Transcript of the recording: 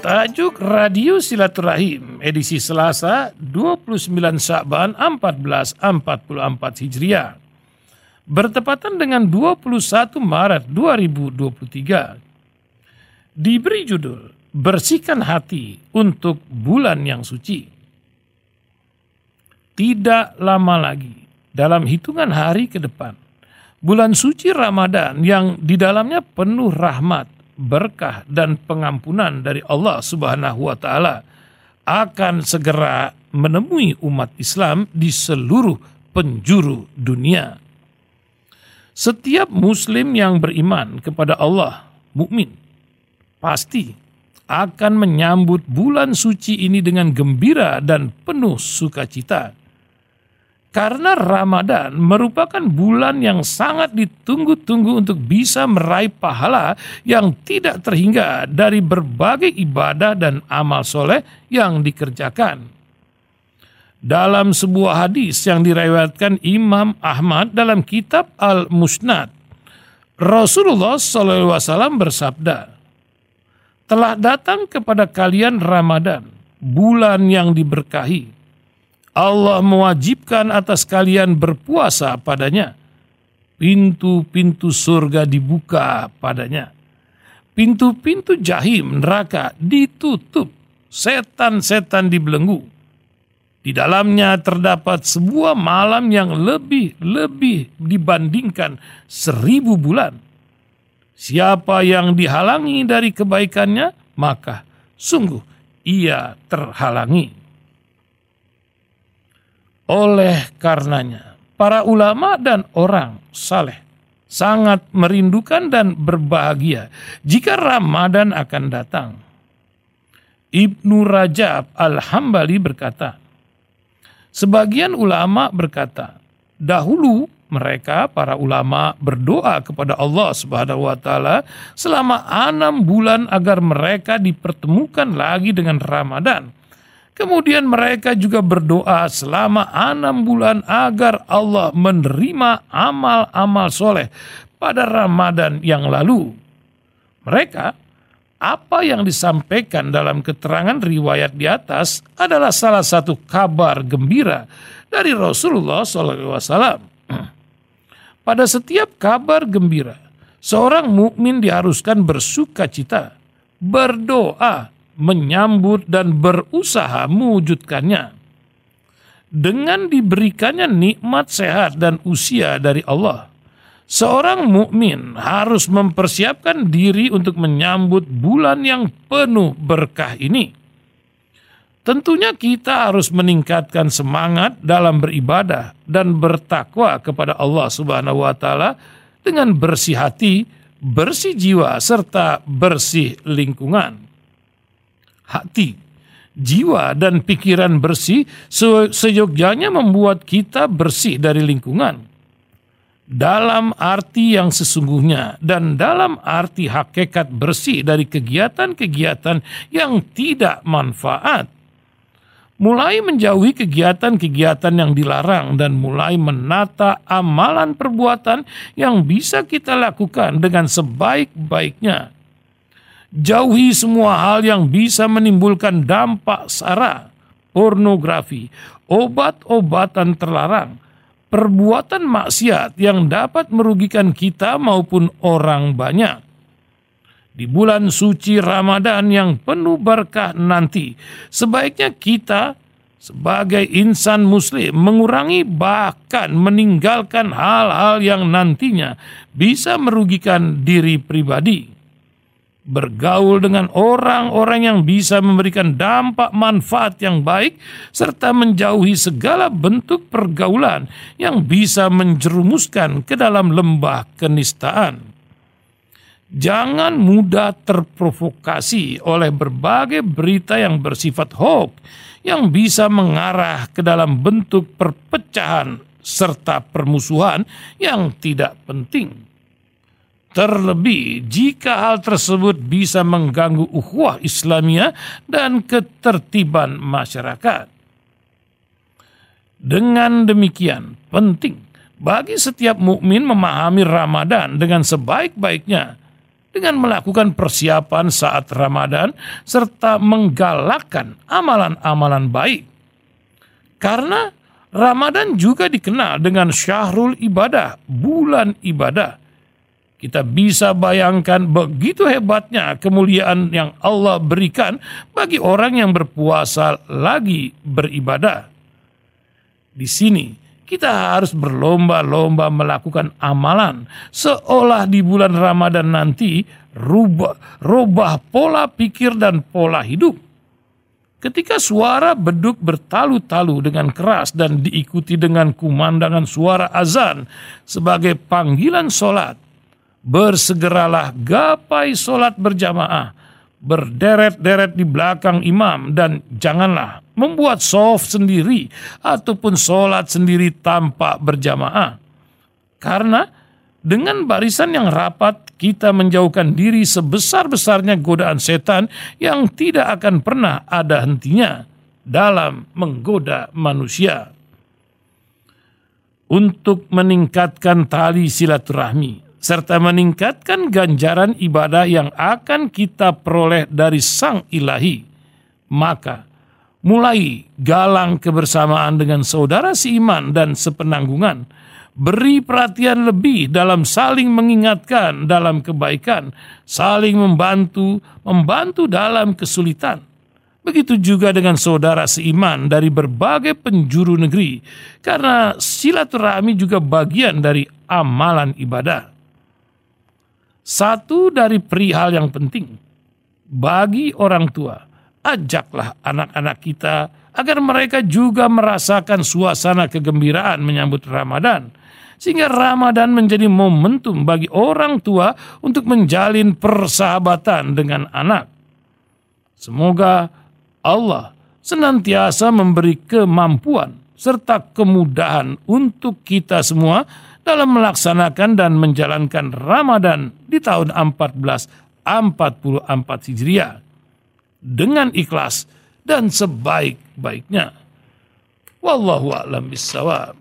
Tajuk Radio Silaturahim edisi Selasa 29 Syakban 1444 Hijriah. Bertepatan dengan 21 Maret 2023. Diberi judul Bersihkan hati untuk bulan yang suci. Tidak lama lagi dalam hitungan hari ke depan bulan suci Ramadan yang di dalamnya penuh rahmat berkah dan pengampunan dari Allah Subhanahu wa taala akan segera menemui umat Islam di seluruh penjuru dunia. Setiap muslim yang beriman kepada Allah, mukmin, pasti akan menyambut bulan suci ini dengan gembira dan penuh sukacita karena Ramadan merupakan bulan yang sangat ditunggu-tunggu untuk bisa meraih pahala yang tidak terhingga dari berbagai ibadah dan amal soleh yang dikerjakan. Dalam sebuah hadis yang diriwayatkan Imam Ahmad dalam kitab Al-Musnad, Rasulullah SAW bersabda, telah datang kepada kalian Ramadan, bulan yang diberkahi, Allah mewajibkan atas kalian berpuasa padanya. Pintu-pintu surga dibuka padanya. Pintu-pintu jahim neraka ditutup. Setan-setan dibelenggu. Di dalamnya terdapat sebuah malam yang lebih-lebih dibandingkan seribu bulan. Siapa yang dihalangi dari kebaikannya, maka sungguh ia terhalangi. Oleh karenanya, para ulama dan orang saleh sangat merindukan dan berbahagia jika Ramadan akan datang. Ibnu Rajab Al-Hambali berkata, sebagian ulama berkata, dahulu mereka para ulama berdoa kepada Allah Subhanahu wa taala selama enam bulan agar mereka dipertemukan lagi dengan Ramadan Kemudian mereka juga berdoa selama enam bulan agar Allah menerima amal-amal soleh pada Ramadan yang lalu. Mereka, apa yang disampaikan dalam keterangan riwayat di atas adalah salah satu kabar gembira dari Rasulullah SAW. Pada setiap kabar gembira, seorang mukmin diharuskan bersuka cita, berdoa, menyambut dan berusaha mewujudkannya. Dengan diberikannya nikmat sehat dan usia dari Allah, seorang mukmin harus mempersiapkan diri untuk menyambut bulan yang penuh berkah ini. Tentunya kita harus meningkatkan semangat dalam beribadah dan bertakwa kepada Allah Subhanahu wa taala dengan bersih hati, bersih jiwa serta bersih lingkungan hati, jiwa dan pikiran bersih seyogyanya membuat kita bersih dari lingkungan. Dalam arti yang sesungguhnya dan dalam arti hakikat bersih dari kegiatan-kegiatan yang tidak manfaat. Mulai menjauhi kegiatan-kegiatan yang dilarang dan mulai menata amalan perbuatan yang bisa kita lakukan dengan sebaik-baiknya Jauhi semua hal yang bisa menimbulkan dampak sara, pornografi, obat-obatan terlarang, perbuatan maksiat yang dapat merugikan kita maupun orang banyak. Di bulan suci Ramadan yang penuh berkah nanti, sebaiknya kita sebagai insan muslim mengurangi bahkan meninggalkan hal-hal yang nantinya bisa merugikan diri pribadi bergaul dengan orang-orang yang bisa memberikan dampak manfaat yang baik, serta menjauhi segala bentuk pergaulan yang bisa menjerumuskan ke dalam lembah kenistaan. Jangan mudah terprovokasi oleh berbagai berita yang bersifat hoax yang bisa mengarah ke dalam bentuk perpecahan serta permusuhan yang tidak penting. Terlebih jika hal tersebut bisa mengganggu ukhuwah Islamiyah dan ketertiban masyarakat. Dengan demikian, penting bagi setiap mukmin memahami Ramadan dengan sebaik-baiknya dengan melakukan persiapan saat Ramadan serta menggalakkan amalan-amalan baik. Karena Ramadan juga dikenal dengan syahrul ibadah, bulan ibadah. Kita bisa bayangkan begitu hebatnya kemuliaan yang Allah berikan bagi orang yang berpuasa lagi beribadah. Di sini kita harus berlomba-lomba melakukan amalan seolah di bulan Ramadan nanti rubah, rubah pola pikir dan pola hidup. Ketika suara beduk bertalu-talu dengan keras dan diikuti dengan kumandangan suara azan sebagai panggilan solat, bersegeralah gapai solat berjamaah, berderet-deret di belakang imam dan janganlah membuat soft sendiri ataupun solat sendiri tanpa berjamaah. Karena dengan barisan yang rapat kita menjauhkan diri sebesar-besarnya godaan setan yang tidak akan pernah ada hentinya dalam menggoda manusia. Untuk meningkatkan tali silaturahmi, serta meningkatkan ganjaran ibadah yang akan kita peroleh dari Sang Ilahi. Maka, mulai galang kebersamaan dengan saudara seiman dan sepenanggungan, beri perhatian lebih dalam saling mengingatkan dalam kebaikan, saling membantu, membantu dalam kesulitan. Begitu juga dengan saudara seiman dari berbagai penjuru negeri, karena silaturahmi juga bagian dari amalan ibadah. Satu dari perihal yang penting bagi orang tua, ajaklah anak-anak kita agar mereka juga merasakan suasana kegembiraan menyambut Ramadan. Sehingga Ramadan menjadi momentum bagi orang tua untuk menjalin persahabatan dengan anak. Semoga Allah senantiasa memberi kemampuan serta kemudahan untuk kita semua dalam melaksanakan dan menjalankan Ramadan di tahun 1444 Hijriah dengan ikhlas dan sebaik-baiknya. Wallahu a'lam bissawab.